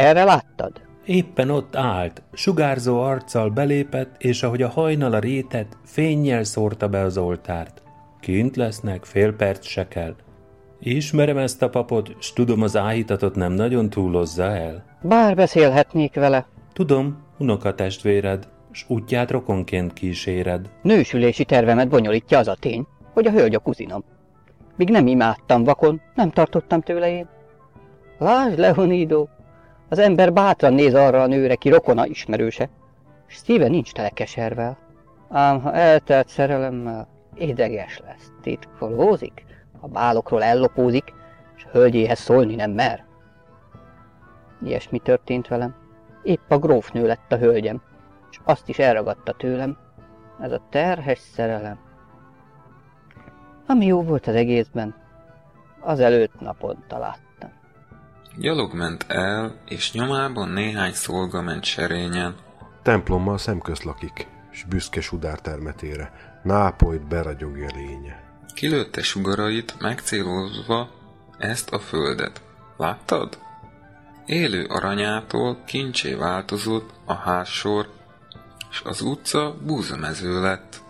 Erre láttad? Éppen ott állt, sugárzó arccal belépett, és ahogy a hajnal a rétet, fényjel szórta be az oltárt. Kint lesznek, fél perc se kell. Ismerem ezt a papot, s tudom, az áhítatot nem nagyon túlozza el. Bár beszélhetnék vele. Tudom, unokatestvéred, s útját rokonként kíséred. Nősülési tervemet bonyolítja az a tény, hogy a hölgy a kuzinom. Míg nem imádtam vakon, nem tartottam tőle én. Lásd, Leonido, az ember bátran néz arra a nőre, ki rokona ismerőse, szíve nincs tele keservel. Ám ha eltelt szerelemmel, édeges lesz, titkolózik, a bálokról ellopózik, és hölgyéhez szólni nem mer. Ilyesmi történt velem. Épp a grófnő lett a hölgyem, és azt is elragadta tőlem. Ez a terhes szerelem. Ami jó volt az egészben, az előtt napon találtam. Gyalog ment el, és nyomában néhány szolga ment serényen. Templommal szemközt lakik, s büszke sudár termetére. Nápolyt beragyogja lénye. Kilőtte sugarait, megcélozva ezt a földet. Láttad? Élő aranyától kincsé változott a házsor, és az utca búzamező lett.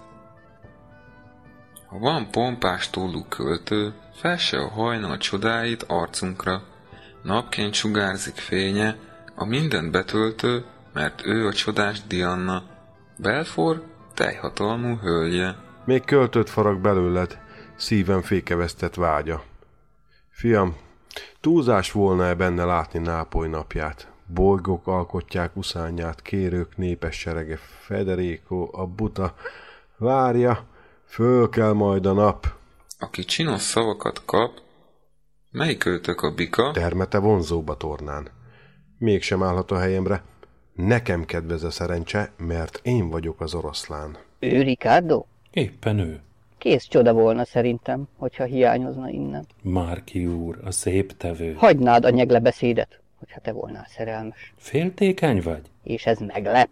Ha van pompás tollú költő, fesse a hajnal csodáit arcunkra, napként sugárzik fénye, a mindent betöltő, mert ő a csodás Diana, Belfor teljhatalmú hölgye. Még költött farag belőled, szívem fékevesztett vágya. Fiam, túlzás volna-e benne látni Nápoly napját? Bolygók alkotják uszányát, kérők népes serege, Federico, a buta, várja, föl kell majd a nap. Aki csinos szavakat kap, mely költök a bika? Termete vonzóba tornán. Mégsem állhat a helyemre. Nekem kedvez a szerencse, mert én vagyok az oroszlán. Ő Ricardo? Éppen ő. Kész csoda volna szerintem, hogyha hiányozna innen. Márki úr, a szép tevő. Hagynád a nyeglebeszédet, hogyha te volnál szerelmes. Féltékeny vagy? És ez meglep?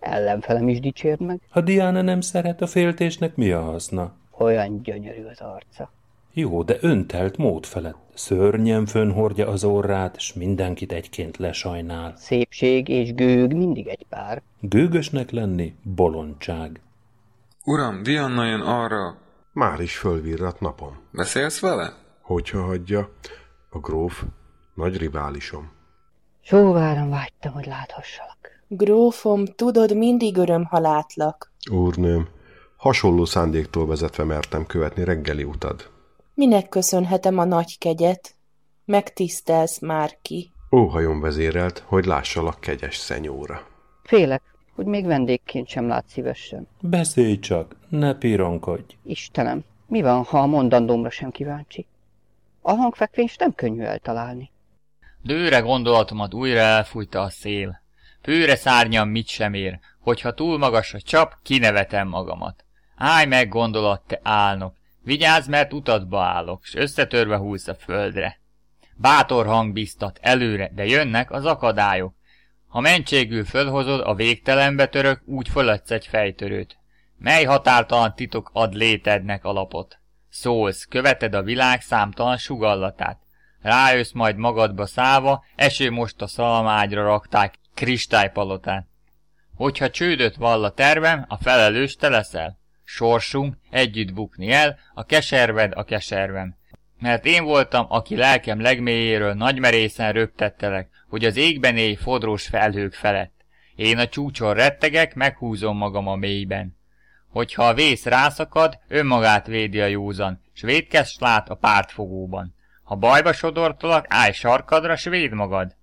Ellenfelem is dicsérd meg? Ha Diana nem szeret a féltésnek, mi a haszna? Olyan gyönyörű az arca. Jó, de öntelt mód felett. Szörnyen fönhordja az orrát, s mindenkit egyként lesajnál. Szépség és gőg mindig egy pár. Gőgösnek lenni bolondság. Uram, Diana jön arra. Már is fölvirrat napom. Beszélsz vele? Hogyha hagyja, a gróf nagy riválisom. Sóváran vágytam, hogy láthassalak. Grófom, tudod, mindig öröm, ha látlak. Úrnőm, hasonló szándéktól vezetve mertem követni reggeli utad. Minek köszönhetem a nagy kegyet? Megtisztelsz már ki. Óhajon vezérelt, hogy lássalak kegyes szenyóra. Félek, hogy még vendégként sem lát szívesen. Beszélj csak, ne pironkodj. Istenem, mi van, ha a mondandómra sem kíváncsi? A hangfekvés nem könnyű eltalálni. Dőre gondolatomat újra elfújta a szél. Főre szárnyam mit sem ér, hogyha túl magas a csap, kinevetem magamat. Állj meg, gondolat, te álnok, vigyázz, mert utadba állok, s összetörve húlsz a földre. Bátor hang biztat előre, de jönnek az akadályok. Ha mentségül fölhozod, a végtelenbe török, úgy föladsz egy fejtörőt. Mely határtalan titok ad létednek alapot? Szólsz, követed a világ számtalan sugallatát. Rájössz majd magadba száva, eső most a szalmágyra rakták kristálypalotán. Hogyha csődöt vall a tervem, a felelős te leszel. Sorsunk együtt bukni el, a keserved a keservem. Mert én voltam, aki lelkem legmélyéről nagymerészen röptettelek, hogy az égben élj fodrós felhők felett. Én a csúcson rettegek, meghúzom magam a mélyben. Hogyha a vész rászakad, önmagát védi a józan, s védkes lát a pártfogóban. Ha bajba sodortolak, állj sarkadra, s véd magad.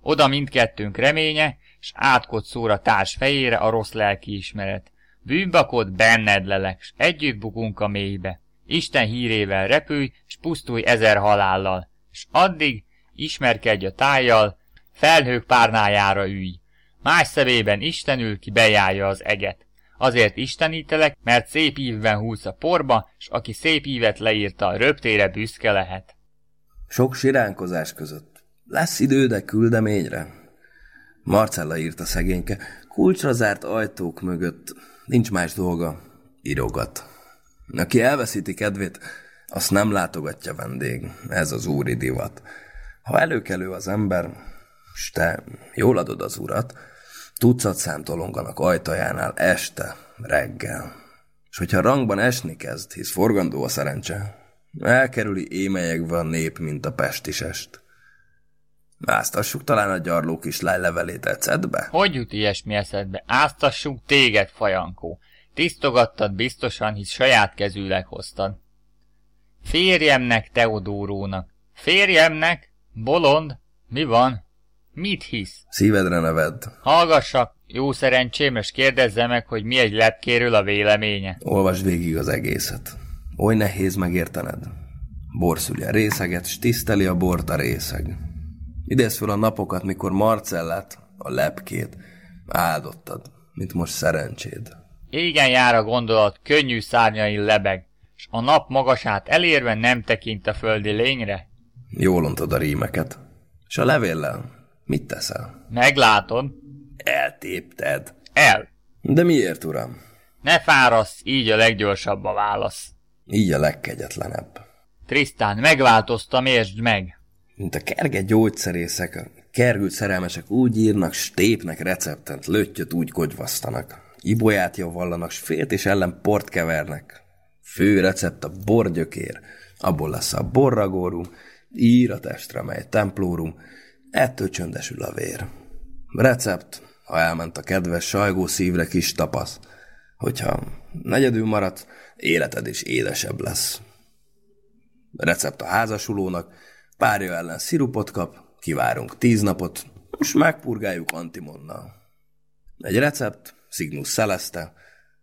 Oda mindkettőnk reménye, s átkod szóra társ fejére a rossz lelki ismeret. Bűnbakod benned lelek, s együtt bukunk a mélybe. Isten hírével repülj, s pusztulj ezer halállal, s addig ismerkedj a tájjal, felhők párnájára ülj. Más szemében Isten ül, ki bejárja az eget. Azért istenítelek, mert szép ívben húz a porba, s aki szép ívet leírta, röptére büszke lehet. Sok siránkozás között. Lesz idő, de küldeményre. Marcella írta szegényke, kulcsra zárt ajtók mögött, nincs más dolga, írogat. Aki elveszíti kedvét, azt nem látogatja vendég, ez az úri divat. Ha előkelő az ember, S te jól adod az urat, tucat szám tolonganak ajtajánál este, reggel. És hogyha rangban esni kezd, hisz forgandó a szerencse, elkerüli émelyekbe a nép, mint a pestisest. Áztassuk talán a gyarló kislány levelét ecedbe? Hogy jut ilyesmi eszedbe? Áztassuk téged, fajankó. Tisztogattad biztosan, hisz saját kezűleg hoztad. Férjemnek, Teodórónak. Férjemnek? Bolond? Mi van? Mit hisz? Szívedre neved. Hallgassak, jó szerencsém, és kérdezze meg, hogy mi egy lepkéről a véleménye. Olvasd végig az egészet. Oly nehéz megértened. Bor szülje részeget, s tiszteli a bort a részeg. Idézz fel a napokat, mikor Marcellát, a lepkét, áldottad, mint most szerencséd. Égen jár a gondolat, könnyű szárnyain lebeg, s a nap magasát elérve nem tekint a földi lényre? Jól ontod a rímeket. És a levéllel mit teszel? Meglátod. Eltépted. El. De miért, uram? Ne fárasz, így a leggyorsabb a válasz. Így a legkegyetlenebb. Trisztán, megváltoztam, értsd meg. Mint a kerge gyógyszerészek, a kergült szerelmesek úgy írnak, stépnek receptet, löttyöt úgy kogyvasztanak. Ibolyát javallanak, s félt és ellen port kevernek. Fő recept a borgyökér, abból lesz a borragórum, ír a testre, mely templórum, ettől csöndesül a vér. Recept, ha elment a kedves sajgó szívre kis tapasz, hogyha negyedül maradt, életed is édesebb lesz. Recept a házasulónak, párja ellen szirupot kap, kivárunk tíz napot, most megpurgáljuk antimonnal. Egy recept, Cygnus Celeste,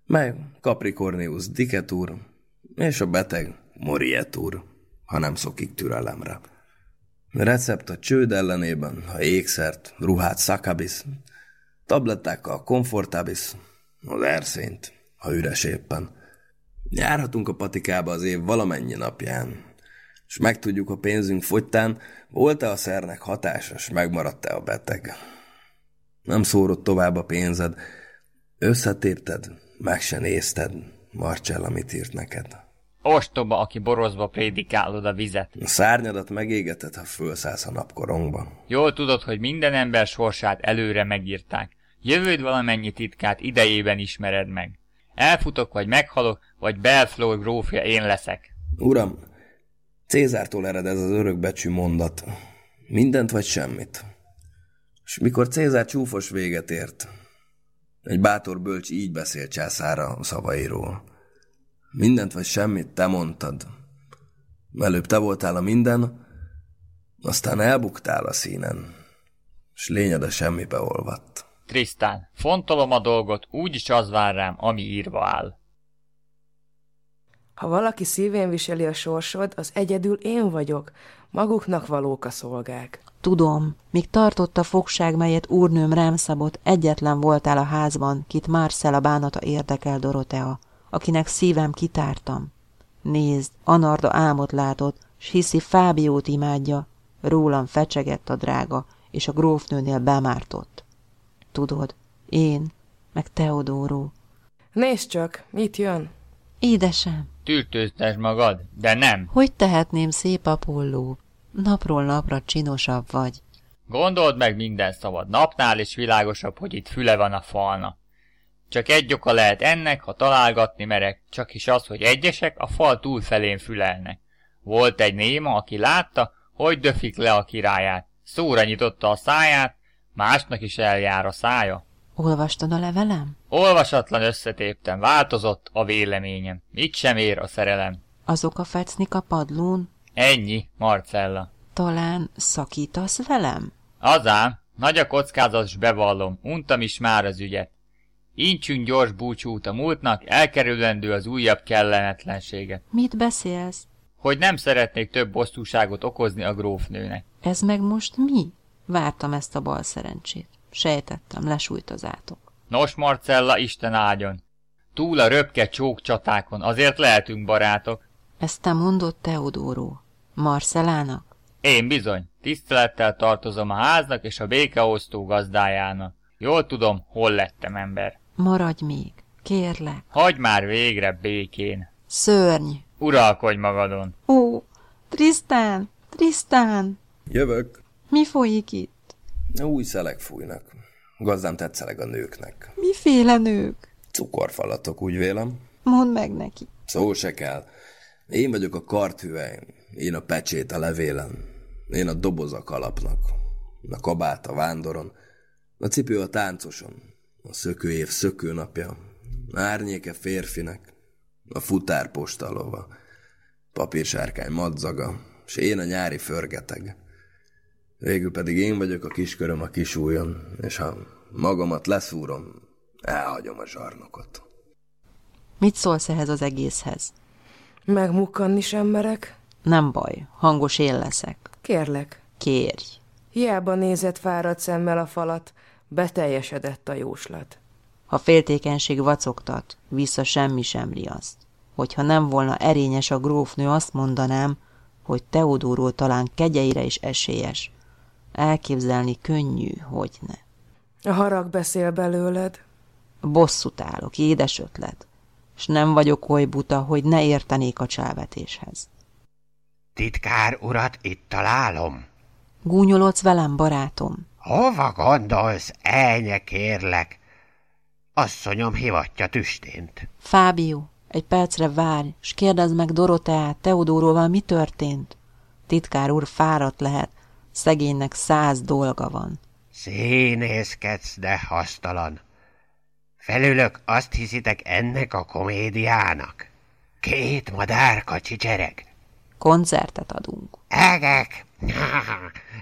mely Capricornius Dicetur, és a beteg Morietur, ha nem szokik türelemre. Recept a csőd ellenében, ha ékszert, ruhát Sakabis, tablettákkal Comfortabis, az erszényt, ha üres éppen. Járhatunk a patikába az év valamennyi napján, és megtudjuk a pénzünk fogytán, volt-e a szernek hatásos, megmaradt-e a beteg. Nem szórott tovább a pénzed, összetépted, meg se nézted, Marcella mit írt neked. Ostoba, aki borozva prédikálod a vizet. A szárnyadat megégeted, ha fölszállsz a napkorongba. Jól tudod, hogy minden ember sorsát előre megírták. Jövőd valamennyi titkát idejében ismered meg. Elfutok, vagy meghalok, vagy Belflor grófja én leszek. Uram, Cézártól ered ez az örökbecsű mondat. Mindent vagy semmit. És mikor Cézár csúfos véget ért, egy bátor bölcs így beszél császára szavairól. Mindent vagy semmit, te mondtad. Előbb te voltál a minden, aztán elbuktál a színen, és lényed a semmibe olvadt. Trisztán, fontolom a dolgot, úgyis az vár rám, ami írva áll. Ha valaki szívén viseli a sorsod, az egyedül én vagyok. Maguknak valók a szolgák. Tudom, míg tartott a fogság, melyet úrnőm rám szabott, egyetlen voltál a házban, kit Marcella bánata érdekel Dorotea, akinek szívem kitártam. Nézd, Anarda álmot látott, s hiszi Fábiót imádja, rólam fecsegett a drága, és a grófnőnél bemártott. Tudod, én, meg Teodóró. Nézd csak, mit jön? Édesem, Tűrtőztes magad, de nem. hogy tehetném szép Apolló? Napról napra csinosabb vagy. Gondold meg minden szabad. Napnál is világosabb, hogy itt füle van a falnak. Csak egy oka lehet ennek, ha találgatni merek, csak is az, hogy egyesek a fal túlfelén fülelnek. Volt egy néma, aki látta, hogy döfik le a királyát. Szóra nyitotta a száját, másnak is eljár a szája. Olvastad a levelem? Olvasatlan összetéptem, változott a véleményem. Mit sem ér a szerelem. Azok a fecnik a padlón? Ennyi, Marcella. Talán szakítasz velem? Azám, nagy a kockázat, s bevallom, untam is már az ügyet. Incsünk gyors búcsút a múltnak, elkerülendő az újabb kellemetlenséget. Mit beszélsz? Hogy nem szeretnék több bosszúságot okozni a grófnőnek. Ez meg most mi? Vártam ezt a bal szerencsét. Sejtettem, lesújt az átok. Nos, Marcella, Isten áldjon. Túl a röpke csók csatákon, azért lehetünk barátok. Ezt te mondod Teodóró. Marcelának? Én bizony, tisztelettel tartozom a háznak és a békeosztó gazdájának. Jól tudom, hol lettem ember. Maradj még, kérlek. Hagy már végre békén. Szörny. Uralkodj magadon. Ó, Trisztán, Trisztán, Jövök. mi folyik itt? Új szelek fújnak. Gazdám tetszeleg a nőknek. Miféle nők? Cukorfalatok, úgy vélem. Mondd meg neki. Szó se kell. Én vagyok a karthüvely, én a pecsét a levélen, én a doboz a kalapnak, a kabát a vándoron, a cipő a táncoson, a szökőév szökőnapja, árnyéke férfinek, a futár postalova, papírsárkány madzaga, s én a nyári förgeteg. Végül pedig én vagyok a kisköröm a kisújon, és ha magamat leszúrom, elhagyom a zsarnokot. Mit szólsz ehhez az egészhez? Megmukkanni sem merek. Nem baj, hangos én leszek. Kérlek. Kérj. Hiába nézett fáradt szemmel a falat, beteljesedett a jóslat. Ha féltékenység vacogtat, vissza semmi sem riaszt. Hogyha nem volna erényes a grófnő, azt mondanám, hogy Teodóról talán kegyeire is esélyes. Elképzelni könnyű, hogy ne. A harag beszél belőled. Bosszút állok, édes ötlet, és nem vagyok oly buta, hogy ne értenék a cselvetéshez. Titkár urat itt találom. Gúnyolodsz velem, barátom? Hova gondolsz, elnye kérlek? Asszonyom hivatja tüstént. Fábio, egy percre várj, s kérdezd meg Doroteát, Teodóróval mi történt? Titkár úr fáradt lehet, szegénynek száz dolga van. Színészkedsz, de hasztalan. Felülök azt hiszitek ennek a komédiának? Két madárka csicsereg. Koncertet adunk. Egek!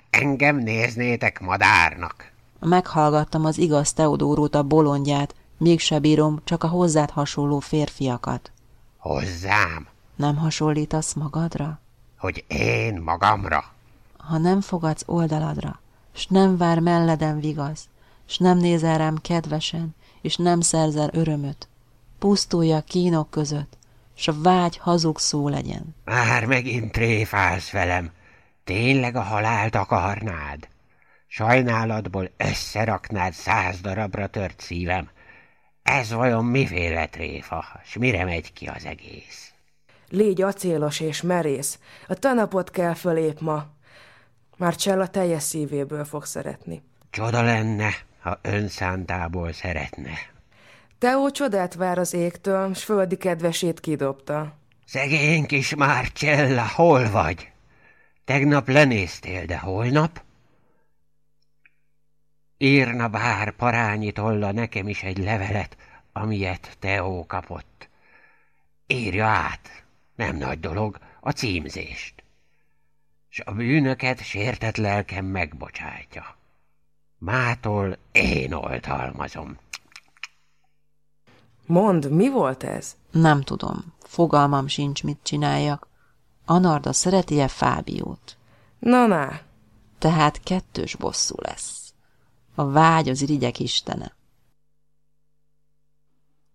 Engem néznétek madárnak. Meghallgattam az igaz Teodórót a bolondját, mégse bírom csak a hozzád hasonló férfiakat. Hozzám? Nem hasonlítasz magadra? Hogy én magamra? Ha nem fogadsz oldaladra, s nem vár melleden vigasz, s nem nézel rám kedvesen, és nem szerzel örömöt, pusztulja a kínok között, s a vágy hazug szó legyen. Már megint tréfálsz velem. Tényleg a halált akarnád? Sajnálatból összeraknád száz darabra tört szívem. Ez vajon miféle tréfa, s mire megy ki az egész? Légy acélos és merész. A tanapot kell fölép ma. Már Csella teljes szívéből fog szeretni. Csoda lenne, ha önszántából szeretne. Teó csodát vár az égtől, s földi kedvesét kidobta. Szegény kis Márcsella, hol vagy? Tegnap lenéztél, de holnap? Írna bár parányi tolla nekem is egy levelet, amilyet Teó kapott. Írja át, nem nagy dolog, a címzést. S a bűnöket sértett lelkem megbocsátja. Mától én oltalmazom. Mond, mi volt ez? Nem tudom, fogalmam sincs, mit csináljak. Anarda szereti-e Fábiót? Na, na. Tehát kettős bosszú lesz. A vágy az irigyek istene.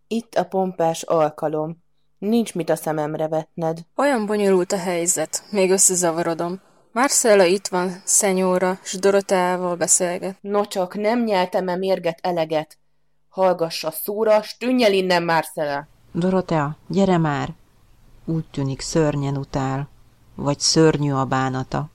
Itt a pompás alkalom. Nincs mit a szememre vetned. Olyan bonyolult a helyzet, még összezavarodom. Marcella itt van, szenyóra, s Doroteával beszélget. No csak nem nyeltem e mérget eleget. Hallgass a szóra, s tűnj el innen, Marcella. Dorotea, gyere már! Úgy tűnik szörnyen utál, vagy szörnyű a bánata.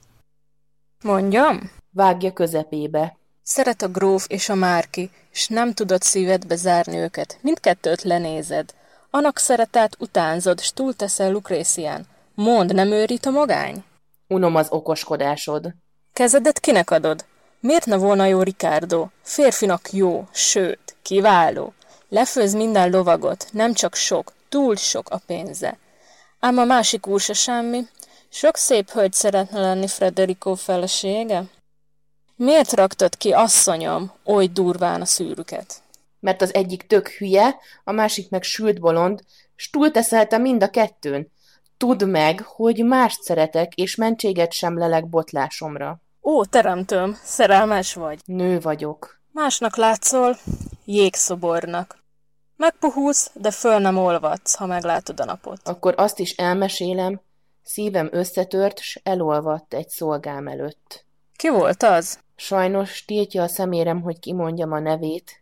Mondjam? Vágja közepébe. Szeret a gróf és a márki, és nem tudod szívedbe zárni őket. Mindkettőt lenézed. Annak szeretát utánzod, s túlteszel Lukrécián. Mond, nem őrít a magány? Unom az okoskodásod. Kezedet kinek adod? Miért ne volna jó Ricardo? Férfinak jó, sőt, kiváló. Lefőz minden lovagot, nem csak sok, túl sok a pénze. Ám a másik úr se semmi. Sok szép hölgy szeretne lenni Frederico felesége? Miért raktad ki, asszonyom, oly durván a szűrüket? Mert az egyik tök hülye, a másik meg sült bolond, s túlteszelte mind a kettőn. Tudd meg, hogy mást szeretek, és mentséget sem lelek botlásomra. Ó, teremtőm, szerelmes vagy. Nő vagyok. Másnak látszol, jégszobornak. Megpuhulsz, de föl nem olvadsz, ha meglátod a napot. Akkor azt is elmesélem, szívem összetört, s elolvadt egy szolgám előtt. Ki volt az? Sajnos tiltja a szemérem, hogy kimondjam a nevét.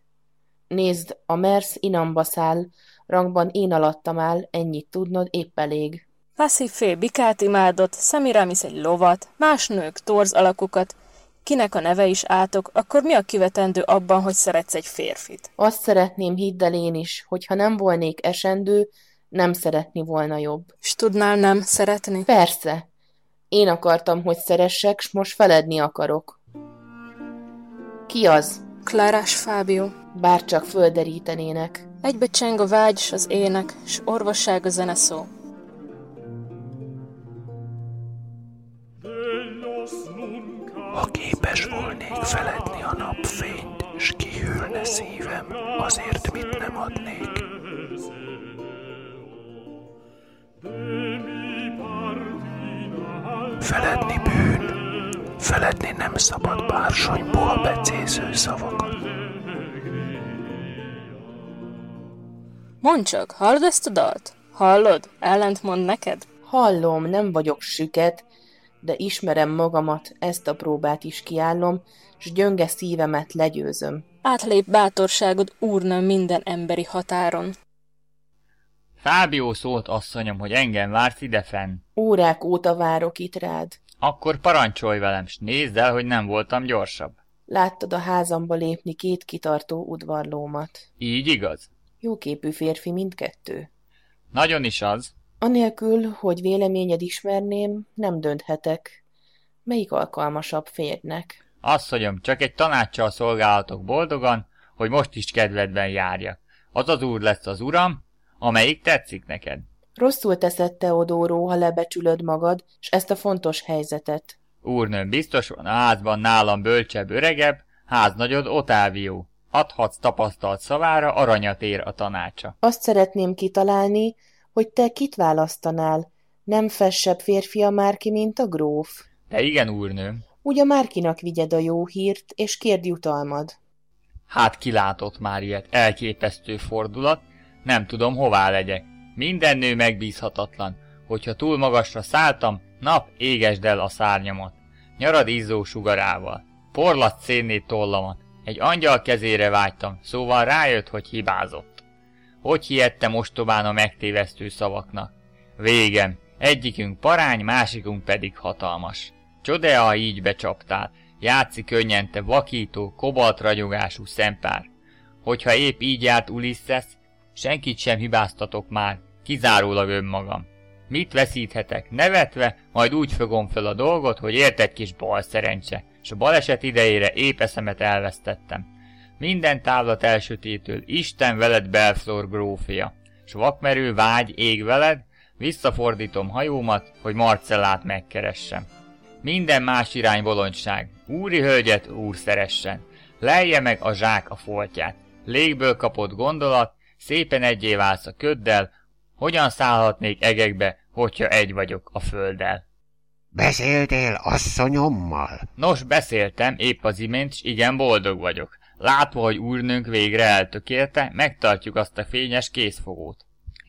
Nézd, a Mersz inamba száll, rangban én alattam áll, ennyit tudnod, épp elég. Passzív fél bikát imádott, Szemiramis egy lovat, más nők torz alakukat, kinek a neve is átok, akkor mi a kivetendő abban, hogy szeretsz egy férfit? Azt szeretném, hidd el én is, hogy ha nem volnék esendő, nem szeretni volna jobb. És tudnál nem szeretni? Persze. Én akartam, hogy szeressek, s most feledni akarok. Ki az? Klárás Fábio. Bárcsak földerítenének. Egybe cseng a vágy s az ének, s orvosság a zene szó. Ha képes volnék feledni a napfényt, s kihűlne szívem, azért mit nem adnék. Feledni feledni nem szabad bársonyból becéző szavakat. Mondd csak, hallod ezt a dalt? Hallod? Ellentmond neked? Hallom, nem vagyok süket, de ismerem magamat, ezt a próbát is kiállom, s gyönge szívemet legyőzöm. Átlép bátorságod úrna minden emberi határon. Fábió szólt asszonyom, hogy engem vársz idefenn. Órák óta várok itt rád. Akkor parancsolj velem, s nézd el, hogy nem voltam gyorsabb. Láttad a házamba lépni két kitartó udvarlómat. Így igaz? Jóképű férfi mindkettő. Nagyon is az. Anélkül, hogy véleményed ismerném, nem dönthetek. Melyik alkalmasabb férnek? Asszonyom, csak egy tanácssal szolgálatok boldogan, hogy most is kedvedben járjak. Az az úr lesz az uram, amelyik tetszik neked. Rosszul teszed, Teodóró, ha lebecsülöd magad, s ezt a fontos helyzetet. Úrnőm, biztos van a házban nálam bölcsebb öregebb, háznagyod Otávió. Adhatsz tapasztalt szavára, aranyat ér a tanácsa. Azt szeretném kitalálni, hogy te kit választanál. Nem fessebb férfi a Márki, mint a gróf. De igen, úrnőm. Úgy a Márkinak vigyed a jó hírt, és kérd jutalmad. Hát kilátott már ilyet, elképesztő fordulat, nem tudom hová legyek. Minden nő megbízhatatlan. Hogyha túl magasra szálltam, nap égesd el a szárnyamat. Nyarad izzó sugarával. Porlat szénnét tollamat. Egy angyal kezére vágytam, szóval rájött, hogy hibázott. Hogy hihettem ostobán a megtévesztő szavaknak? Végem, egyikünk parány, másikunk pedig hatalmas. Csodea, ha így becsaptál, játszik könnyen te vakító, kobalt ragyogású szempár. Hogyha épp így járt Ulisses, senkit sem hibáztatok már, kizárólag önmagam. Mit veszíthetek? Nevetve, majd úgy fogom fel a dolgot, hogy ért egy kis bal szerencse, és a baleset idejére épp eszemet elvesztettem. Minden távlat elsötétől, Isten veled Belflor grófia, s vakmerő vágy ég veled, visszafordítom hajómat, hogy Marcellát megkeressem. Minden más irány bolondság, úri hölgyet úr szeressen, lejje meg a zsák a foltját, légből kapott gondolat, szépen egyé válsz a köddel, hogyan szállhatnék egekbe, hogyha egy vagyok a földdel? Beszéltél asszonyommal? Nos, beszéltem, épp az imént, s igen boldog vagyok. Látva, hogy úrnőnk végre eltökélte, megtartjuk azt a fényes készfogót.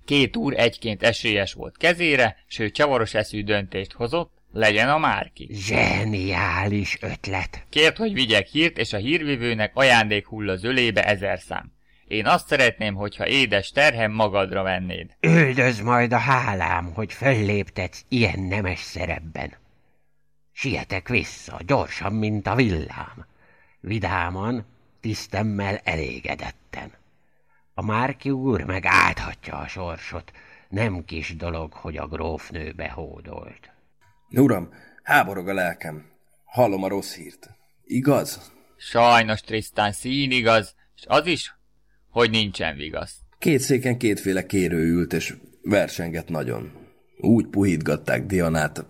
Két úr egyként esélyes volt kezére, s ő csavaros eszű döntést hozott, legyen a márki. Zseniális ötlet. Kért, hogy vigyek hírt, és a hírvivőnek ajándék hull az ölébe ezer szám. Én azt szeretném, hogyha édes terhem magadra vennéd. Üldöz majd a hálám, hogy fölléptetsz ilyen nemes szerepben. Sietek vissza, gyorsan, mint a villám. Vidáman, tisztemmel elégedetten. A Márki úr meg áthatja a sorsot. Nem kis dolog, hogy a grófnő behódolt. Uram, háborog a lelkem. Hallom a rossz hírt. Igaz? Sajnos, Trisztán, szín igaz, és az is, hogy nincsen vigasz. Két széken kétféle kérő ült, és versenget nagyon. Úgy puhítgatták Dianát,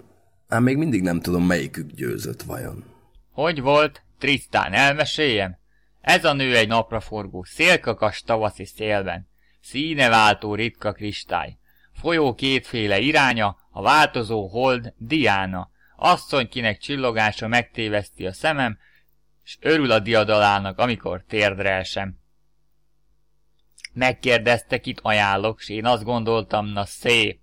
ám még mindig nem tudom, melyikük győzött vajon. Hogy volt? Trisztán, elmeséljem? Ez a nő egy napraforgó, szélkakas tavaszi szélben. Színe váltó ritka kristály. Folyó kétféle iránya, a változó hold Diana. Asszony, kinek csillogása megtéveszti a szemem, s örül a diadalának, amikor térdre esem. Megkérdezte, kit ajánlok, s én azt gondoltam, na szép.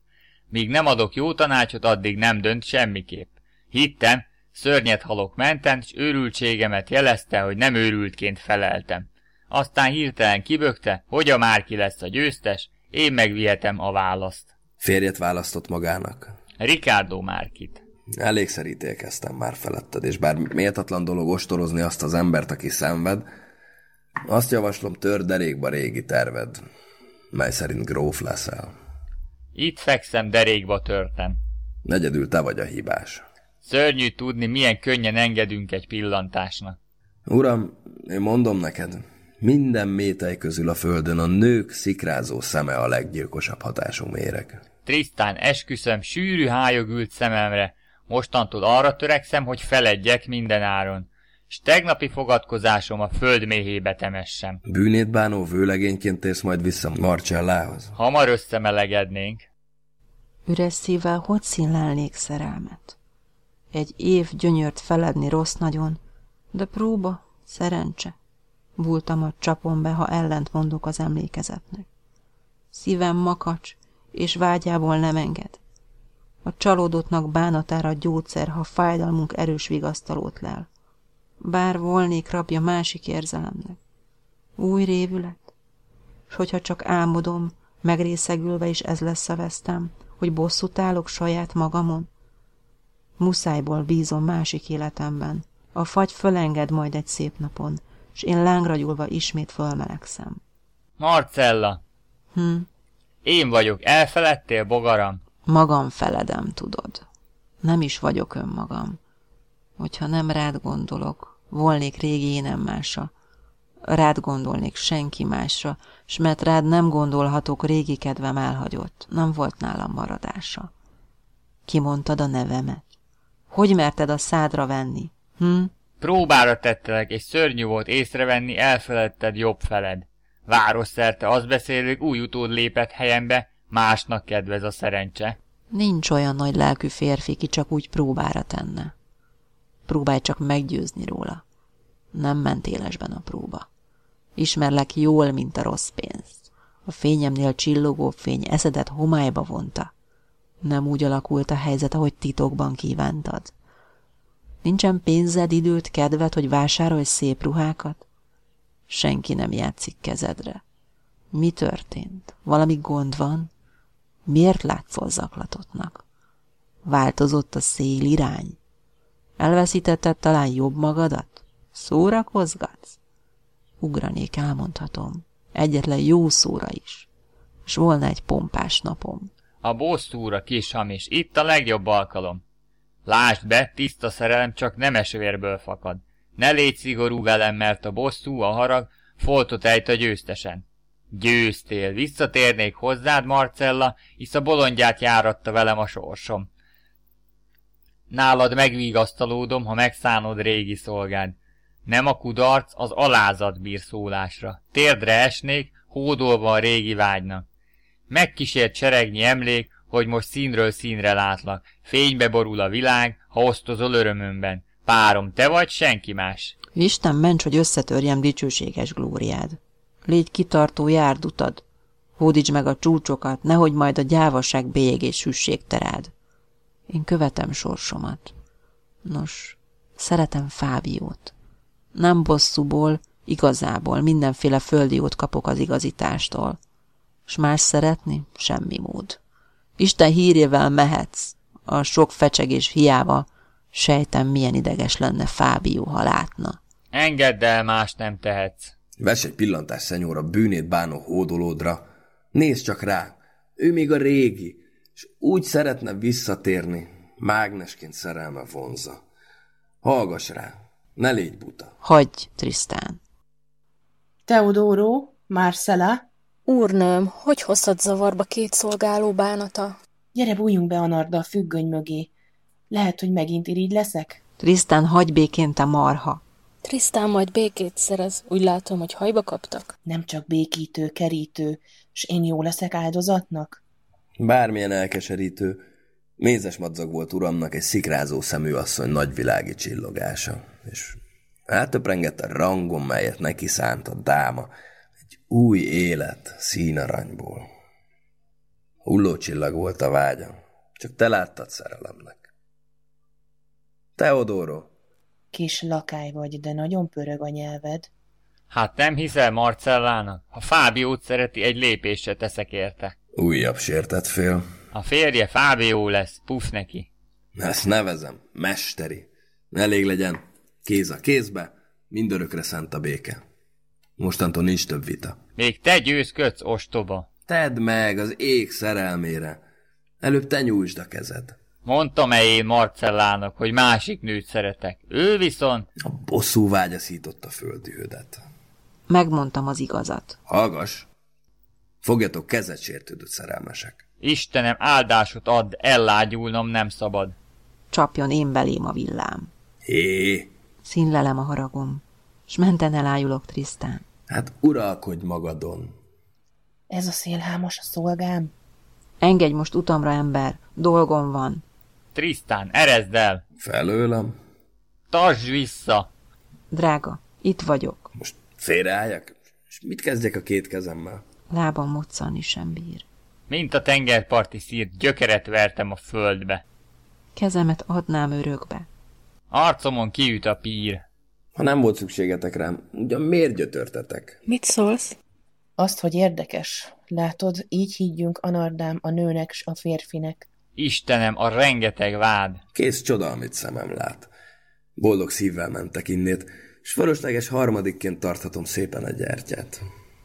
Míg nem adok jó tanácsot, addig nem dönt semmiképp. Hittem, szörnyet halok menten, s őrültségemet jelezte, hogy nem őrültként feleltem. Aztán hirtelen kibökte, hogy a Márki lesz a győztes, én megvihetem a választ. Férjet választott magának. Ricardo Márkit. Elégszer ítélkeztem már feletted, és bár méltatlan dolog ostorozni azt az embert, aki szenved, azt javaslom, tör derékba régi terved, mely szerint gróf leszel. Itt fekszem, derékba törtem. Negyedül te vagy a hibás. Szörnyű tudni, milyen könnyen engedünk egy pillantásnak. Uram, én mondom neked, minden métej közül a földön a nők szikrázó szeme a leggyilkosabb hatású méreg. Trisztán, esküszöm, sűrű hájog ült szememre. Mostantól arra törekszem, hogy feledjek minden áron. S tegnapi fogadkozásom a föld méhébe temessem. Bűnét bánó vőlegényként térsz majd vissza Marcellához. Hamar összemelegednénk. Üres szívvel hogy színlelnék szerelmet? Egy év gyönyört feledni rossz nagyon, de próba, szerencse. Búltamat csapom be, ha ellent mondok az emlékezetnek. Szívem makacs, és vágyából nem enged. A csalódottnak bánatára gyógyszer, ha fájdalmunk erős vigasztalót lel. Bár volnék rabja másik érzelemnek. Új révület? S hogyha csak álmodom, megrészegülve is ez lesz a vesztem, hogy bosszút állok saját magamon? Muszájból bízom másik életemben. A fagy fölenged majd egy szép napon, s én lángra gyúlva ismét fölmelegszem. Marcella! Hm? Én vagyok, elfeledtél, bogaram? Magam feledem, tudod. Nem is vagyok önmagam. Hogyha nem rád gondolok, volnék régi énem másra. Rád gondolnék senki másra, s mert rád nem gondolhatok, régi kedvem elhagyott. Nem volt nálam maradása. Kimondtad a nevemet? Hogy merted a szádra venni? Hm? Próbára tettelek, és szörnyű volt észrevenni, elfeledted jobb feled. Városszerte azt beszélők új utód lépett helyembe, másnak kedvez a szerencse. Nincs olyan nagy lelkű férfi, ki csak úgy próbára tenne. Próbálj csak meggyőzni róla. Nem ment élesben a próba. Ismerlek jól, mint a rossz pénzt. A fényemnél csillogó fény eszedet homályba vonta. Nem úgy alakult a helyzet, ahogy titokban kívántad. Nincsen pénzed, időt, kedved, hogy vásárolj szép ruhákat? Senki nem játszik kezedre. Mi történt? Valami gond van? Miért látszol zaklatottnak? Változott a szél irány? Elveszítetted talán jobb magadat? Szórakozgatsz? Ugranék, elmondhatom. Egyetlen jó szóra is. És volna egy pompás napom. A bosszúra, kis hamis, itt a legjobb alkalom. Lásd be, tiszta szerelem csak nemes vérből fakad. Ne légy szigorú velem, mert a bosszú, a harag foltot ejt a győztesen. Győztél, visszatérnék hozzád, Marcella, hisz a bolondját járatta velem a sorsom. Nálad megvigasztalódom, ha megszánod régi szolgád. Nem a kudarc, az alázat bír szólásra. Térdre esnék, hódolva a régi vágynak. Megkísért seregnyi emlék, hogy most színről színre látlak. Fénybe borul a világ, ha osztozol örömömben. Párom, te vagy, senki más. Isten ments, hogy összetörjem dicsőséges glóriád. Légy kitartó, járd utad. Hódíts meg a csúcsokat, nehogy majd a gyávaság bélyegés hüsség terád. Én követem sorsomat. Nos, szeretem Fábiót. Nem bosszúból, igazából mindenféle földiót kapok az igazítástól. S más szeretni? Semmi mód. Isten hírjével mehetsz. A sok fecsegés hiába sejtem, milyen ideges lenne Fábió, ha látna. Engedd el, más nem tehetsz. Vess egy pillantás, szenyóra, bűnét bánó hódolódra. Nézd csak rá, ő még a régi, és úgy szeretne visszatérni, mágnesként szerelme vonza. Hallgass rá, ne légy buta. Hagyj, Trisztán. Teodoro, Marcella, Úrnőm, hogy hozhat zavarba két szolgáló bánata? gyere bújjunk be a narda a függöny mögé. Lehet, hogy megint irigy leszek? Trisztán, hagyj békén, te marha. Trisztán majd békét szerez. Úgy látom, hogy hajba kaptak. Nem csak békítő, kerítő, s én jó leszek áldozatnak? Bármilyen elkeserítő, mézes madzag volt uramnak egy szikrázó szemű asszony nagyvilági csillogása, és átöprengett a rangon, melyet neki szánt a dáma, egy új élet színaranyból. Hulló csillag volt a vágya, csak te láttad szerelemnek. Teodoro, Kis lakály vagy, de nagyon pörög a nyelved. Hát nem hiszel Marcellának? Ha Fábiót szereti, egy lépést se teszek érte. Újabb sértett fél. A férje Fábió lesz, puf neki. Ezt nevezem, mesteri. Elég legyen, kéz a kézbe, mindörökre szent a béke. Mostantól nincs több vita. Még te győzködsz, ostoba. Tedd meg az ég szerelmére. Előbb te nyújtsd a kezed. Mondtam-e én Marcellának, hogy másik nőt szeretek. Ő viszont... A bosszú vágyaszított a földühödet. Megmondtam az igazat. Hallgass! Fogjatok kezet sértődött szerelmesek. Istenem, áldásot add, ellágyulnom nem szabad. Csapjon én belém a villám. Hé! Színlelem a haragom, s menten elájulok Trisztán. Hát uralkodj magadon. Ez a szélhámos a szolgám. Engedj most utamra, ember, dolgom van. Trisztán, erezd el! Felőlem? Tartsd vissza! Drága, itt vagyok. Most félreálljak? És mit kezdjek a két kezemmel? Lábam moccanni sem bír. Mint a tengerparti szírt, gyökeret vertem a földbe. Kezemet adnám örökbe. Arcomon kiüt a pír. Ha nem volt szükségetek rám, ugyan miért gyötörtetek? Mit szólsz? Azt, hogy érdekes. Látod, így higgyünk Anardám a nőnek s a férfinek. Istenem, a rengeteg vád. Kész csoda, amit szemem lát. Boldog szívvel mentek innét, s fölösleges harmadikként tarthatom szépen a gyertyát.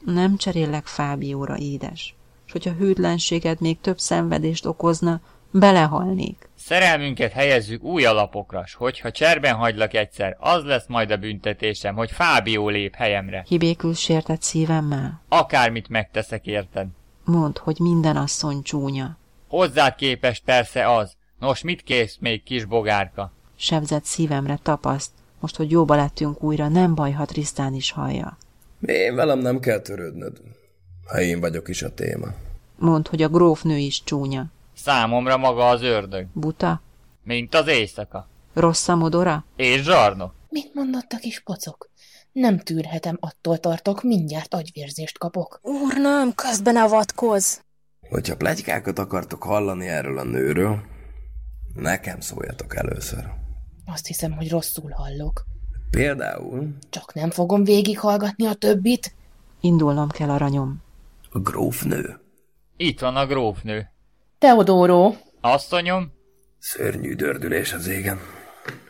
Nem cserélek Fábióra, édes. S hogyha hűtlenséged még több szenvedést okozna, belehalnék. Szerelmünket helyezzük új alapokra, s hogyha cserben hagylak egyszer, az lesz majd a büntetésem, hogy Fábió lép helyemre. Hibékül sértett szívemmel? Akármit megteszek érted. Mondd, hogy minden asszony csúnya. Hozzád képest persze az. Nos, mit kész még, kis bogárka? Sebzett szívemre tapaszt. Most, hogy jóba lettünk újra, nem baj, ha Trisztán is hallja. Én velem nem kell törődnöd, ha én vagyok is a téma. Mondd, hogy a grófnő is csúnya. Számomra maga az ördög. Buta? Mint az éjszaka. Rossz a modora? És zsarnok. Mit mondott a kis pocok? Nem tűrhetem, attól tartok, mindjárt agyvérzést kapok. Úr, nem, közben avatkoz. Hogyha plegykákat akartok hallani erről a nőről, nekem szóljatok először. Azt hiszem, hogy rosszul hallok. Például Csak nem fogom végighallgatni a többit. Indulnom kell, aranyom. a grófnő. Itt van a grófnő. Teodóró, Asszonyom, Szörnyű dördülés az égen.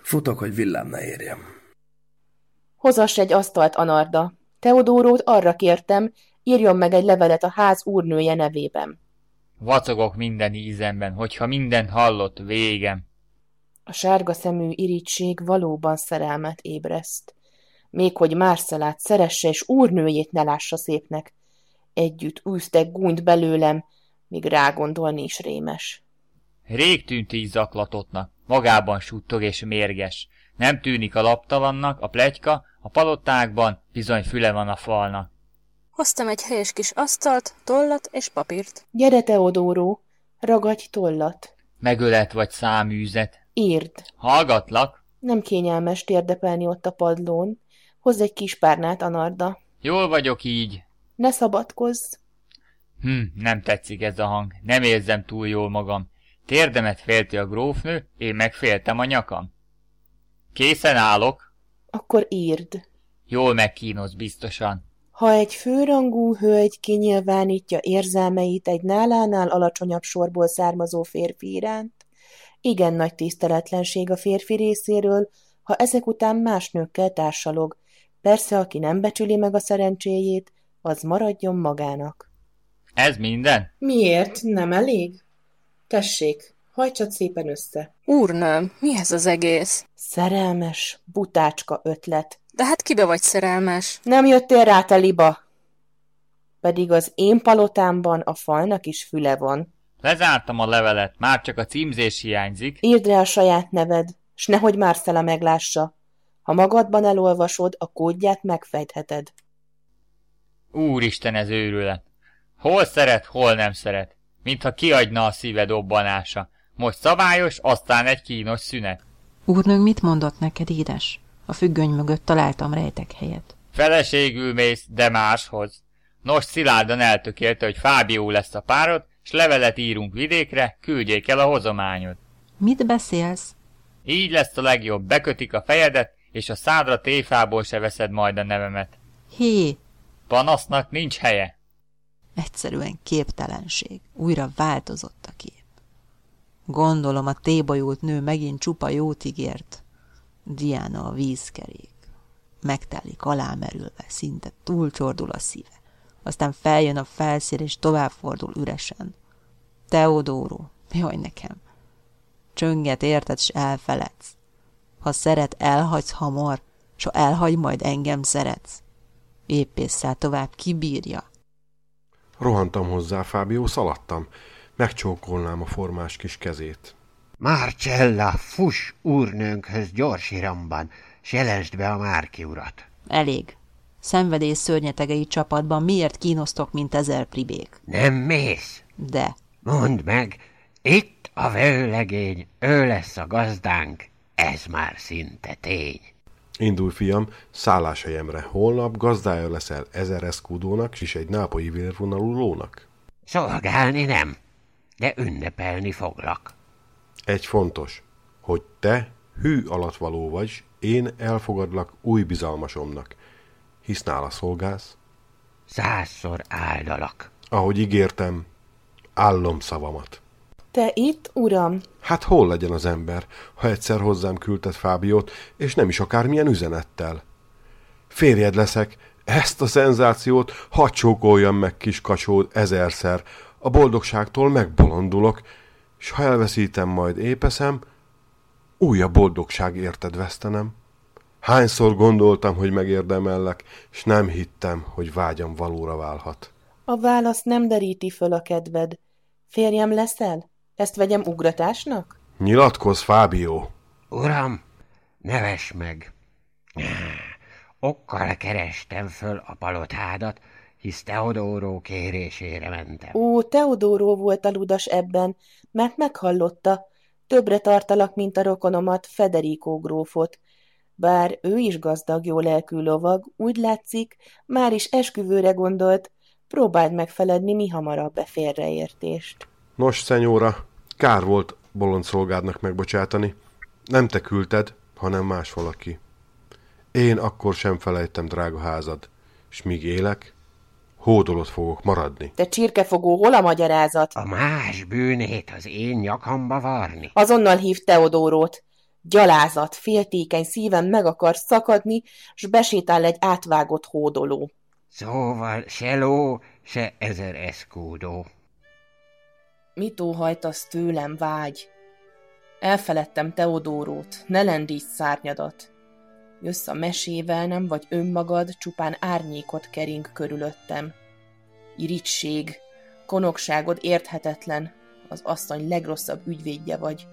Futok, hogy villám ne érjem. hozass egy asztalt, Anarda. Teodórót arra kértem, írjon meg egy levelet a ház úrnője nevében. vacogok minden ízemben, hogyha mindent hallott, végem. A sárga szemű irítség valóban szerelmet ébreszt. Még hogy Márcelát szeresse és úrnőjét ne lássa szépnek. Együtt űztek gúnyt belőlem, míg rágondolni is rémes. Rég tűnt így zaklatottnak, magában suttog és mérges. Nem tűnik a laptalannak, a plegyka, a palotákban bizony füle van a falnak. Hoztam egy helyes kis asztalt, tollat és papírt. Gyere, Teodóró, ragadj tollat. Megölet vagy száműzet. Írd. Hallgatlak. Nem kényelmes térdepelni ott a padlón. Hozz egy kis párnát, Anarda. Jól vagyok így. Ne szabadkozz. Hm, nem tetszik ez a hang. Nem érzem túl jól magam. Térdemet félti a grófnő, én megféltem a nyakam. Készen állok. Akkor írd. Jól megkínoz biztosan. Ha egy főrangú hölgy kinyilvánítja érzelmeit egy nálánál alacsonyabb sorból származó férfi iránt, igen nagy tiszteletlenség a férfi részéről, ha ezek után más nőkkel társalog. Persze, aki nem becsüli meg a szerencséjét, az maradjon magának. Ez minden? Miért? Nem elég? Tessék, hajtsad szépen össze. Úrnőm, mi ez az egész? Szerelmes, butácska ötlet. De hát kibe vagy szerelmes? Nem jöttél rá, te liba? Pedig az én palotámban a falnak is füle van. Lezártam a levelet, már csak a címzés hiányzik. Írd rá a saját neved, s nehogy Marcella meglássa. Ha magadban elolvasod, a kódját megfejtheted. Úristen, ez őrület. Hol szeret, hol nem szeret. Mintha kiadna a szíve dobbanása. Most szabályos, aztán egy kínos szünet. Úrnőnk mit mondott neked, édes? A függöny mögött találtam rejtek helyet. Feleségül mész, de máshoz. Nos, szilárdan eltökélte, hogy Fábió lesz a párod, s levelet írunk vidékre, küldjék el a hozományod. Mit beszélsz? Így lesz a legjobb, bekötik a fejedet, és a szádra téfából se veszed majd a nevemet. Hé, Panasznak nincs helye. egyszerűen képtelenség. Újra változott a kép. Gondolom a tébolyult nő megint csupa jót ígért. Diana a vízkerék. Megtelik alámerülve, szinte túlcsordul a szíve. Aztán feljön a felszír, és továbbfordul üresen. Teodóró, jaj nekem. Csönget érted, s elfeledsz. Ha szeret, elhagysz hamar, s ha elhagy, majd engem szeretsz. Éppésszel tovább kibírja. Rohantam hozzá, Fábió, szaladtam. Megcsókolnám a formás kis kezét. Marcella, fuss úrnőnkhöz gyors iramban, s jelensd be a Márki urat. Elég. Szenvedés szörnyetegei csapatban miért kínosztok, mint ezer pribék? Nem mész? De. Mondd meg, itt a vőlegény, ő lesz a gazdánk, ez már szinte tény. Indulj, fiam, szálláshelyemre. Holnap gazdája leszel ezer eszkúdónak és egy nápolyi vérvonalú lónak. Szolgálni nem, de ünnepelni foglak. Egy fontos, hogy te hű alatvaló vagy, én elfogadlak új bizalmasomnak. Hisz nála szolgálsz? Százszor áldalak. Ahogy ígértem, állom szavamat. Te itt, uram? Hát hol legyen az ember, ha egyszer hozzám küldted Fábiót, és nem is akármilyen üzenettel? Férjed leszek, ezt a szenzációt hadd csókoljam meg kis kacsód ezerszer, a boldogságtól megbolondulok, és ha elveszítem majd épeszem, újabb boldogság érted vesztenem. Hányszor gondoltam, hogy megérdemellek, és nem hittem, hogy vágyam valóra válhat. A válasz nem deríti föl a kedved. Férjem leszel? Ezt vegyem ugratásnak? Nyilatkozz, Fábió! Uram, neves meg! Okkal kerestem föl a palotádat, hisz Teodóró kérésére mentem. Ó, Teodóró volt a ludas ebben, mert meghallotta. Többre tartalak, mint a rokonomat, Federico grófot. Bár ő is gazdag, jó lelkű lovag, úgy látszik, már is esküvőre gondolt, próbáld megfeledni mi hamarabb be félreértést. Nos, szenyóra, kár volt bolond szolgádnak megbocsátani. Nem te küldted, hanem más valaki. Én akkor sem felejtem drága házad, és míg élek, hódolott fogok maradni. Te csirkefogó, hol a magyarázat? A más bűnét az én nyakamba varni. Azonnal hív Teodórót. Gyalázat, féltékeny szívem meg akar szakadni, s besétál egy átvágott hódoló. Szóval se ló, se ezer eszkúdó. Mit óhajtasz tőlem, vágy? Elfeledtem Teodórót, ne lendíts szárnyadat. Jössz a mesével, nem vagy önmagad, csupán árnyékot kering körülöttem. Irigység, konokságod érthetetlen, az asszony legrosszabb ügyvédje vagy.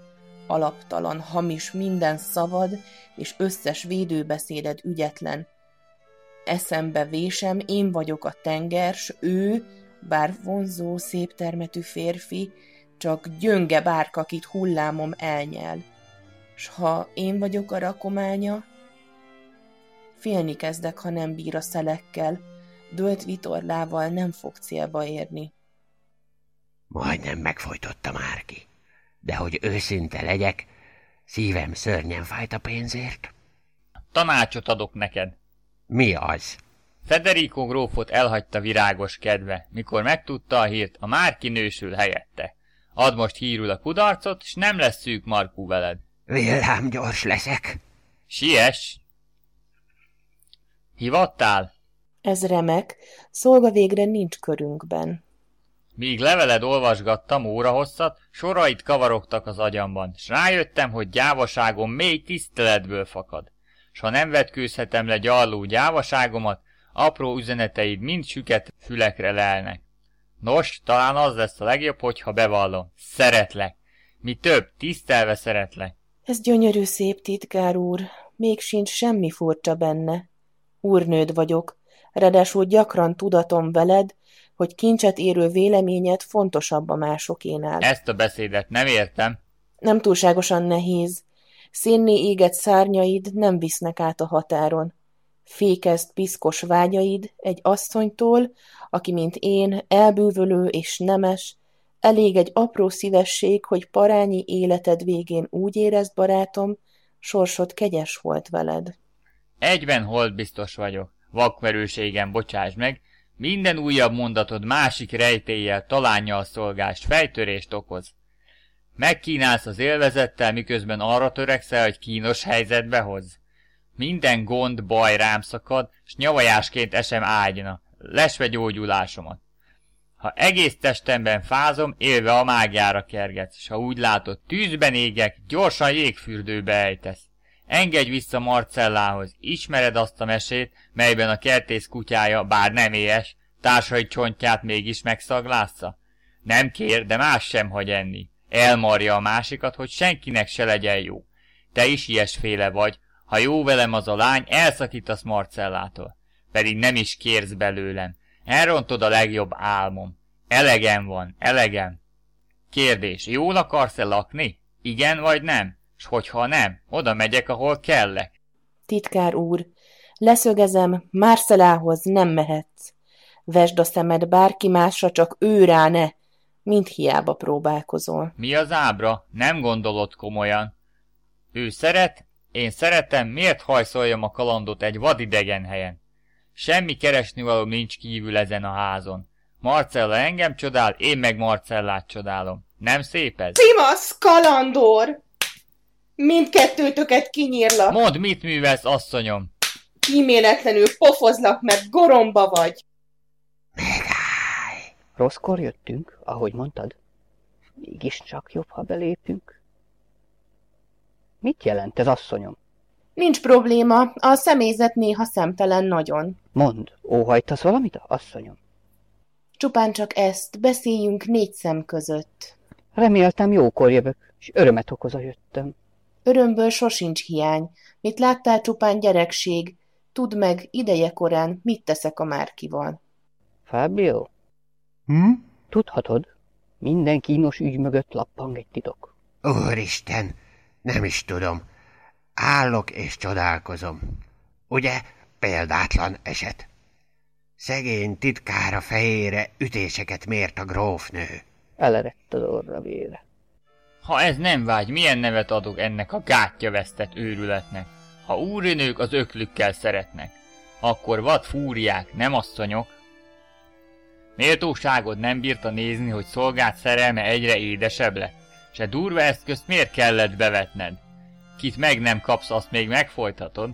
Alaptalan, hamis minden szavad, és összes védőbeszéded ügyetlen. Eszembe vésem, én vagyok a tenger, s ő, bár vonzó, szép termetű férfi, csak gyönge bárk, akit hullámom elnyel. S ha én vagyok a rakománya, félni kezdek, ha nem bír a szelekkel, dölt vitorlával nem fog célba érni. Majdnem megfojtotta Márki, de hogy őszinte legyek, szívem szörnyen fájt a pénzért. Tanácsot adok neked. Mi az? Federico grófot elhagyta virágos kedve, mikor megtudta a hírt, a Márki nősül helyette. Ad most hírul a kudarcot, s nem lesz szűk Markú veled. Villám gyors leszek. Siess! Hivattál? Ez remek, szolga végre nincs körünkben. Míg leveled olvasgattam óra hosszat, sorait kavarogtak az agyamban, s rájöttem, hogy gyávaságom mély tiszteletből fakad. S ha nem vetkőzhetem le gyarló gyávaságomat, apró üzeneteid mind süket fülekre lelnek. Nos, talán az lesz a legjobb, hogyha bevallom. Szeretlek. Mi több, tisztelve szeretlek. Ez gyönyörű szép titkár úr, még sincs semmi furcsa benne. Úrnőd vagyok, ráadásul gyakran tudatom veled, hogy kincset érő véleményed fontosabb a másokénál. Ezt a beszédet nem értem. Nem túlságosan nehéz. Szénné égett szárnyaid nem visznek át a határon. Fékezt piszkos vágyaid egy asszonytól, aki, mint én, elbűvölő és nemes, elég egy apró szívesség, hogy parányi életed végén úgy érezd, barátom, sorsod kegyes volt veled. Egyben hold biztos vagyok. Vakmerőségen bocsáss meg, minden újabb mondatod másik rejtéllyel talánnyal szolgást, fejtörést okoz. Megkínálsz az élvezettel, miközben arra törekszel, hogy kínos helyzetbe hoz. Minden gond, baj rám szakad, s nyavajásként esem ágyna, lesve gyógyulásomat. Ha egész testemben fázom, élve a mágiára kergetsz, s ha úgy látod, tűzben égek, gyorsan jégfürdőbe ejtesz. Engedj vissza Marcellához, ismered azt a mesét, melyben a kertész kutyája, bár nem éhes, társai csontját mégis megszaglásza? Nem kér, de más sem hagy enni. Elmarja a másikat, hogy senkinek se legyen jó. Te is ilyesféle vagy, ha jó velem az a lány, elszakítasz Marcellától. Pedig nem is kérsz belőlem. Elrontod a legjobb álmom. Elegem van, elegem. Kérdés, jól akarsz-e lakni? Igen vagy nem? S hogyha nem, oda megyek, ahol kellek. Titkár úr, leszögezem, Marcelához nem mehetsz. Vesd a szemed bárki másra, csak ő rá ne. Mint hiába próbálkozol. Mi az ábra? Nem gondolod komolyan. Ő szeret, én szeretem, miért hajszoljam a kalandot egy vadidegen helyen? Semmi keresnivaló nincs kívül ezen a házon. Marcella engem csodál, én meg Marcellát csodálom. Nem szép ez? Simasz, kalandor! Mindkettőtöket kinyírlak. Mondd, mit művelsz, asszonyom? Kíméletlenül pofozlak, mert goromba vagy. Rosszkor jöttünk, ahogy mondtad? Mégiscsak jobb, ha belépünk. Mit jelent ez, asszonyom? Nincs probléma, a személyzet néha szemtelen nagyon. Mond, óhajtasz valamit, asszonyom? Csupán csak ezt, beszéljünk négy szem között. Reméltem jókor jövök, és örömet okoz a jöttem. Örömből sosincs hiány. Mit láttál csupán gyerekség? Tudd meg, ideje korán, mit teszek a Márkival. Fábio? Hm? Tudhatod, minden kínos ügy mögött lappang egy titok. Úristen, nem is tudom. Állok és csodálkozom. Ugye, példátlan eset. Szegény titkára fejére ütéseket mért a grófnő. Elerett az orra vére. Ha ez nem vágy, milyen nevet adok ennek a gátja vesztett őrületnek? Ha úrinők az öklükkel szeretnek, akkor vad fúriák, nem asszonyok. Méltóságod nem bírta nézni, hogy szolgált szerelme egyre édesebb lett? Se durva eszközt miért kellett bevetned? Kit meg nem kapsz, azt még megfolytatod?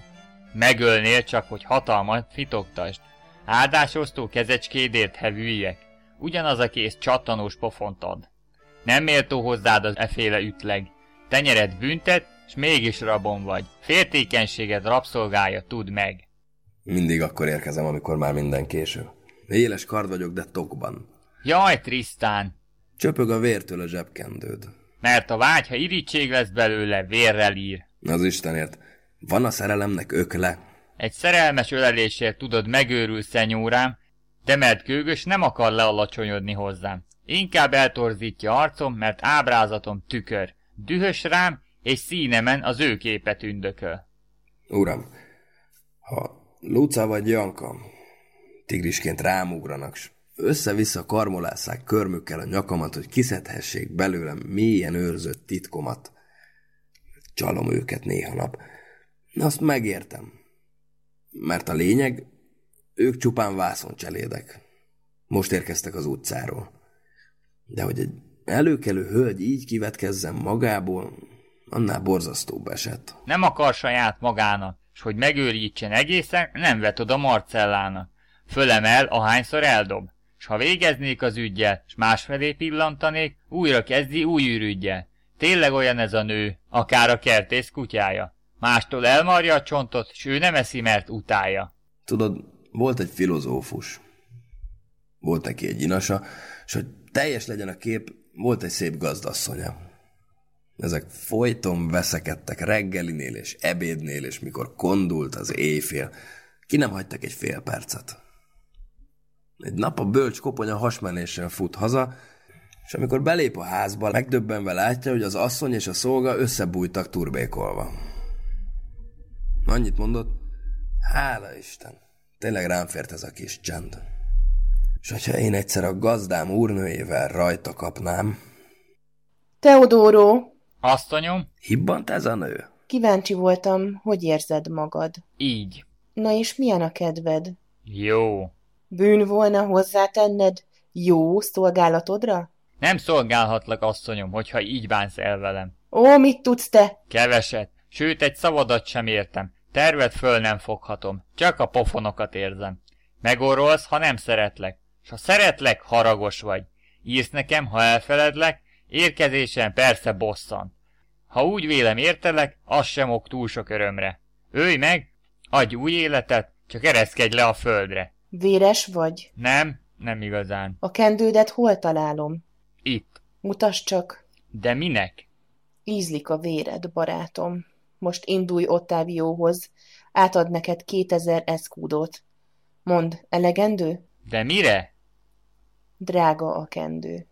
Megölnél csak, hogy hatalmat fitoktasd. Áldásosztó kezecskédért hevüljek. Ugyanaz a kész csattanós pofont ad. Nem méltó hozzád az eféle ütleg. Tenyered büntet, s mégis rabon vagy. Féltékenységed rabszolgája, tud meg. Mindig akkor érkezem, amikor már minden késő. Éles kard vagyok, de tokban. Jaj, Trisztán! Csöpög a vértől a zsebkendőd. Mert a vágy, ha irítség lesz belőle, vérrel ír. Az Istenért. Van a szerelemnek ökle. Egy szerelmes ölelésért tudod megőrül, szenyórám, de mert kőgös nem akar lealacsonyodni hozzám. Inkább eltorzítja arcom, mert ábrázatom tükör. Dühös rám, és színemen az ő képet ündököl. Uram, ha Luca vagy Janka tigrisként rámugranak, s össze-vissza karmolásszák körmükkel a nyakamat, hogy kiszedhessék belőlem mélyen őrzött titkomat. Csalom őket néha nap. Azt megértem. Mert a lényeg, ők csupán vászoncselédek. Most érkeztek az utcáról. De hogy egy előkelő hölgy így kivetkezzen magából, annál borzasztóbb esett. Nem akar saját magának, s hogy megőrítsen egészen, nem vet oda Marcellának. Fölemel, ahányszor eldob. S ha végeznék az ügyel, s másfelé pillantanék, újra kezdi új ürügyel. Tényleg olyan ez a nő, akár a kertész kutyája. Mástól elmarja a csontot, s ő nem eszi, mert utálja. Tudod, volt egy filozófus. Volt neki egy inasa, és hogy teljes legyen a kép, volt egy szép gazdasszonya. Ezek folyton veszekedtek reggelinél és ebédnél, és mikor kondult az éjfél, ki nem hagytak egy fél percet. Egy nap a bölcs koponya hasmenéssel fut haza, és amikor belép a házba, megdöbbenve látja, hogy az asszony és a szolga összebújtak turbékolva. Annyit mondott, hála Isten, tényleg rám fért ez a kis csend. És hogyha én egyszer a gazdám úrnőjével rajta kapnám... Teodoro! Asszonyom? Hibbant ez a nő? Kíváncsi voltam, hogy érzed magad. Így. Na és milyen a kedved? Jó. Bűn volna hozzátenned jó szolgálatodra? Nem szolgálhatlak, asszonyom, hogyha így bánsz el velem. Ó, mit tudsz te? Keveset, sőt egy szavadat sem értem. Tervet föl nem foghatom, csak a pofonokat érzem. Megorolsz, ha nem szeretlek, s ha szeretlek, haragos vagy. Írsz nekem, ha elfeledlek, érkezésen persze bosszant. Ha úgy vélem értelek, az sem ok túl sok örömre. Őj meg, adj új életet, csak ereszkedj le a földre. Véres vagy? Nem, nem igazán. A kendődet hol találom? Itt. Mutasd csak. De minek? Ízlik a véred, barátom. Most indulj Ottávióhoz. Átad neked kétezer eszkúdót. Mond, elegendő? De mire? Drága a kendő.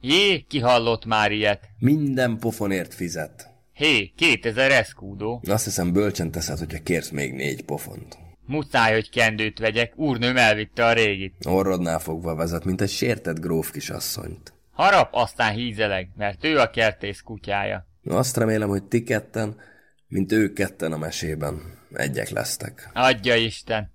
Jé, ki hallott már ilyet? Minden pofonért fizet. Hé, kétezer eszkúdó. Azt hiszem bölcsen teszed, hogyha kérsz még négy pofont. Muszáj, hogy kendőt vegyek, úrnőm elvitte a régit. Orrodnál fogva vezet, mint egy sértett gróf kisasszonyt. Harap, aztán hízeleg, mert ő a kertész kutyája. Azt remélem, hogy ti ketten, mint ők ketten a mesében, egyek lesztek. Adja Isten!